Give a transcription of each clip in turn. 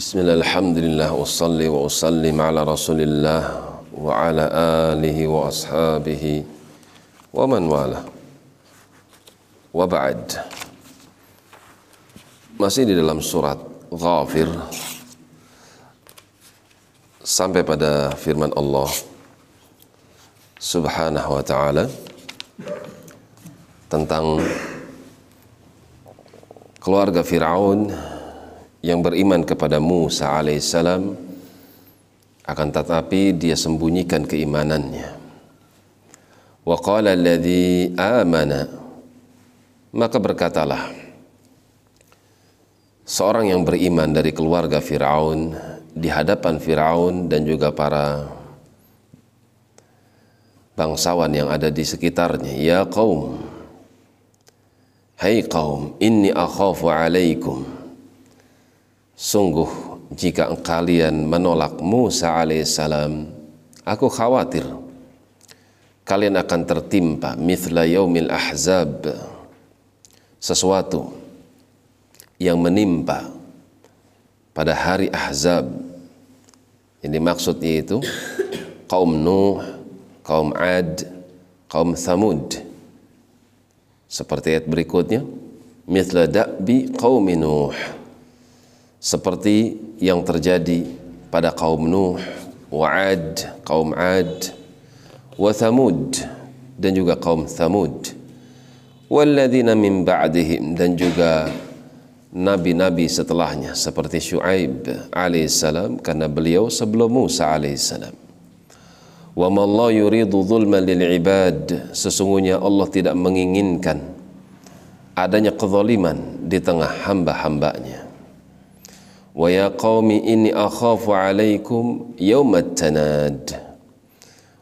Bismillah, alhamdulillah, wassalli wa usallim ala rasulillah wa ala alihi wa ashabihi wa man wala. Wa ba'd. Masih di dalam surat Ghafir. Sampai pada firman Allah Subhanahu wa ta'ala Tentang keluarga Fir'aun yang beriman kepada Musa alaihissalam akan tetapi dia sembunyikan keimanannya. Wa qala alladhi amana maka berkatalah seorang yang beriman dari keluarga Firaun di hadapan Firaun dan juga para bangsawan yang ada di sekitarnya ya kaum hai kaum inni akhafu alaikum sungguh jika kalian menolak Musa alaihissalam aku khawatir kalian akan tertimpa mithla yaumil ahzab sesuatu yang menimpa pada hari Ahzab. Yang dimaksud yaitu kaum Nuh, kaum Ad, kaum Thamud. Seperti ayat berikutnya, mithla da'bi qaum Nuh. Seperti yang terjadi pada kaum Nuh, wa Ad, kaum Ad, wa Thamud dan juga kaum Thamud. Walladzina min ba'dihim dan juga nabi-nabi setelahnya seperti Syuaib alaihissalam karena beliau sebelum Musa alaihissalam. Wa ma Allah yuridu zulman lil ibad sesungguhnya Allah tidak menginginkan adanya kezaliman di tengah hamba-hambanya. Wa ya qaumi inni akhafu alaikum yaumat tanad.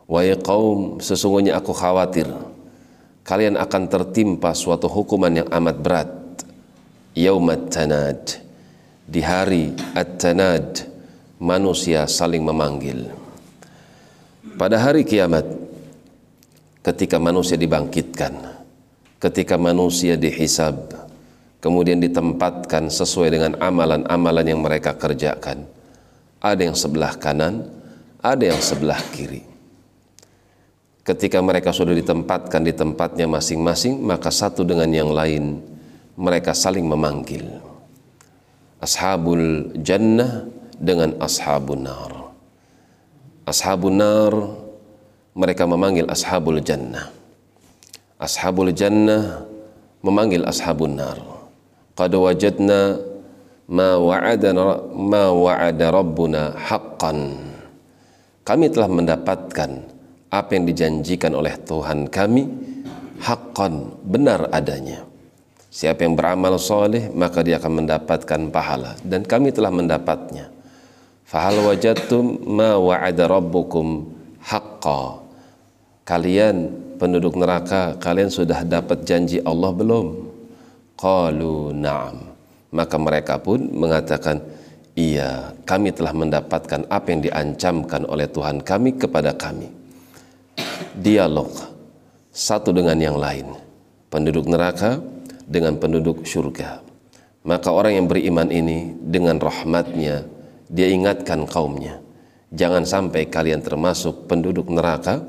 Wahai kaum, sesungguhnya aku khawatir kalian akan tertimpa suatu hukuman yang amat berat yaumat tanad di hari at-tanad manusia saling memanggil pada hari kiamat ketika manusia dibangkitkan ketika manusia dihisab kemudian ditempatkan sesuai dengan amalan-amalan yang mereka kerjakan. Ada yang sebelah kanan ada yang sebelah kiri. Ketika mereka sudah ditempatkan di tempatnya masing-masing maka satu dengan yang lain mereka saling memanggil. Ashabul jannah dengan ashabun nar. Ashabun nar mereka memanggil ashabul jannah. Ashabul jannah memanggil ashabun nar qad wajadna ma wa'adana ma wa'ada rabbuna haqqan kami telah mendapatkan apa yang dijanjikan oleh Tuhan kami haqqan benar adanya Siapa yang beramal soleh maka dia akan mendapatkan pahala dan kami telah mendapatnya. Fahal wajadtum ma wa'ada rabbukum haqqa. Kalian penduduk neraka, kalian sudah dapat janji Allah belum? Qalu na'am. Maka mereka pun mengatakan, iya, kami telah mendapatkan apa yang diancamkan oleh Tuhan kami kepada kami. Dialog satu dengan yang lain. Penduduk neraka dengan penduduk surga. Maka orang yang beriman ini dengan rahmatnya dia ingatkan kaumnya. Jangan sampai kalian termasuk penduduk neraka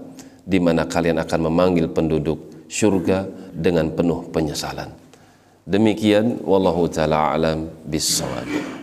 di mana kalian akan memanggil penduduk surga dengan penuh penyesalan. Demikian wallahu taala alam bisawab.